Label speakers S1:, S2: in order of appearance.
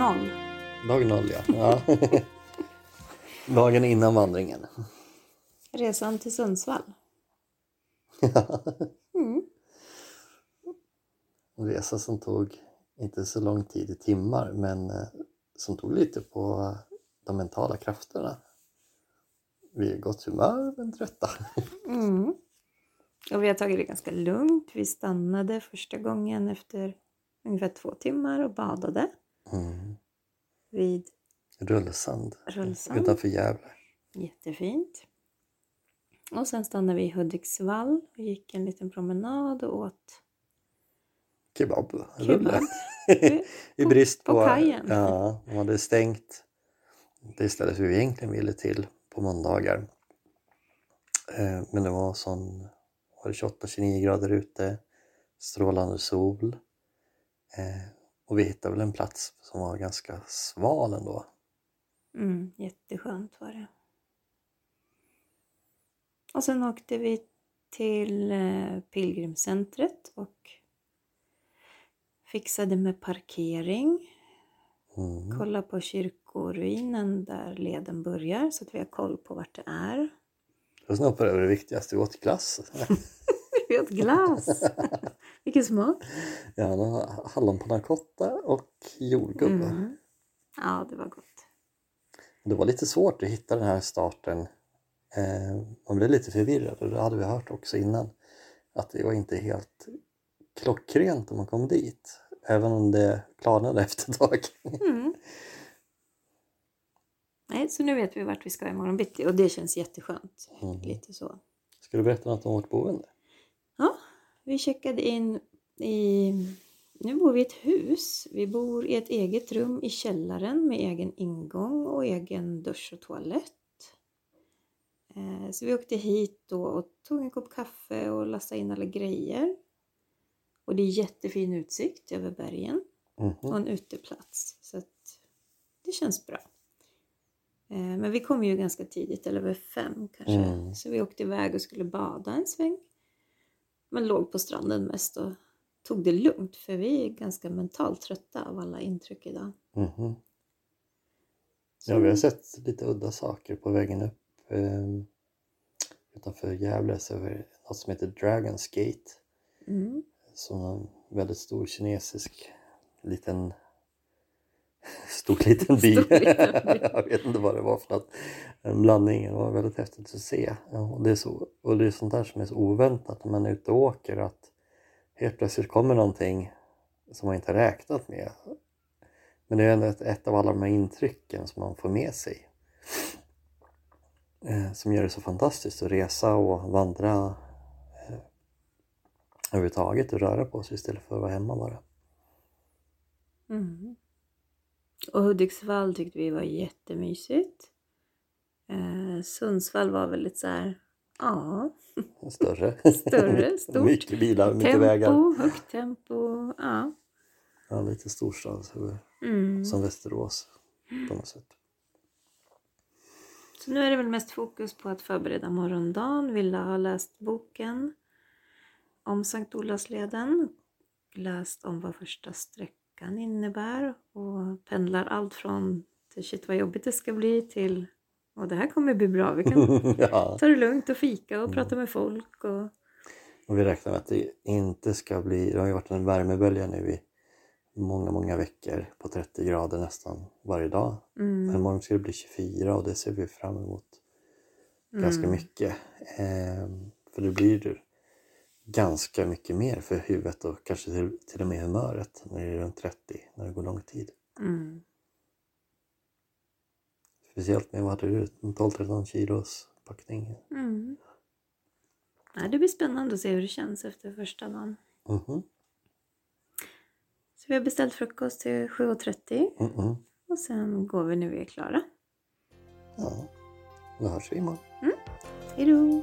S1: Noll.
S2: Dag noll ja. ja. Dagen innan vandringen.
S1: Resan till Sundsvall. Mm.
S2: En resa som tog inte så lång tid i timmar men eh, som tog lite på de mentala krafterna. Vi är gott humör men trötta.
S1: Mm. Och vi har tagit det ganska lugnt. Vi stannade första gången efter ungefär två timmar och badade
S2: Mm.
S1: vid
S2: Rullsand
S1: Rullsand.
S2: utanför Gävle.
S1: Jättefint. Och sen stannade vi i Hudiksvall och gick en liten promenad och åt
S2: Kebab. Rulle. I brist på...
S1: på kajen.
S2: Ja, de hade stängt det stället vi egentligen ville till på måndagar. Eh, Men det var sån var det 28-29 grader ute, strålande sol. Och vi hittade väl en plats som var ganska sval ändå.
S1: Mm, jätteskönt var det. Och sen åkte vi till eh, Pilgrimscentret och fixade med parkering.
S2: Mm.
S1: Kolla på kyrkoruinen där leden börjar så att vi har koll på vart det är.
S2: Och sen över det viktigaste, vi åt glass.
S1: Vi åt glass! Vilken smak!
S2: Ja, det var hallonpanna cotta och jordgubbe.
S1: Mm. Ja, det var gott.
S2: Det var lite svårt att hitta den här starten. Eh, man blev lite förvirrad och det hade vi hört också innan. Att det var inte helt klockrent om man kom dit. Även om det klarnade efter ett tag.
S1: Mm. Nej, så nu vet vi vart vi ska imorgon bitti och det känns jätteskönt.
S2: Mm.
S1: Lite så.
S2: Ska du berätta något om vårt boende?
S1: Vi checkade in i... Nu bor vi i ett hus. Vi bor i ett eget rum i källaren med egen ingång och egen dusch och toalett. Eh, Så vi åkte hit då och tog en kopp kaffe och lastade in alla grejer. Och det är jättefin utsikt över bergen
S2: Mhm.
S1: och en uteplats. Så att det känns bra. Eh, Men vi kom ju ganska tidigt, eller vid fem kanske.
S2: Mm.
S1: Så vi åkte iväg och skulle bada en sväng. Men låg på stranden mest och tog det lugnt för vi är ganska mentalt trötta av alla intryck idag.
S2: Mhm.
S1: Så-
S2: Ja, vi har sett lite udda saker på vägen upp. Eh, utanför Gävle så det något som heter Dragon's Gate.
S1: Mm.
S2: Som en väldigt stor kinesisk liten stor liten by. Jag vet inte vad det var för något. En blandning. Det var väldigt häftigt att se. Och, det är så, och det är sånt där som är så oväntat när man är ute och åker att helt plötsligt kommer någonting som man inte räknat med. Men det är ändå ett, ett av alla de här intrycken som man får med sig. Eh, som gör det så fantastiskt att resa och vandra eh, överhuvudtaget och röra på sig istället för att vara hemma bara.
S1: Mm. Och Hudiksvall tyckte vi var jättemysigt. Eh, Sundsvall var väldigt så här, ja,
S2: Större.
S1: Större, stort.
S2: mycket bilar, mycket vägar.
S1: tempo, högt tempo, ja.
S2: Ja, lite storstadshuvud.
S1: Mm.
S2: Som Västerås på något sätt.
S1: Så nu är det väl mest fokus på att förbereda morgondagen. Villa har läst boken om Sankt Olavsleden. Läst om vad första sträckan innebär och pendlar allt från till shit vad jobbigt det ska bli till och det här kommer bli bra. Vi kan
S2: ja.
S1: ta det lugnt och fika och prata med folk. Och...
S2: Och vi räknar med att det inte ska bli, det har ju varit en värmebölja nu i många, många veckor på 30 grader nästan varje dag. Men
S1: Mm.
S2: imorgon ska det bli 24 och det ser vi fram emot ganska
S1: Mm.
S2: mycket. Ehm, för det blir ju ganska mycket mer för huvudet och kanske till, till och med humöret när det är runt 30, när det går lång tid.
S1: Mm.
S2: Speciellt med, vad hade du, en 12-13 kilos packning?
S1: Mm. Ja, det blir spännande att se hur det känns efter första dagen.
S2: Mhm,
S1: Så vi har beställt frukost till 7.30
S2: mhm.
S1: och sen går vi när vi är klara.
S2: Ja, då hörs vi imorgon.
S1: Hej då!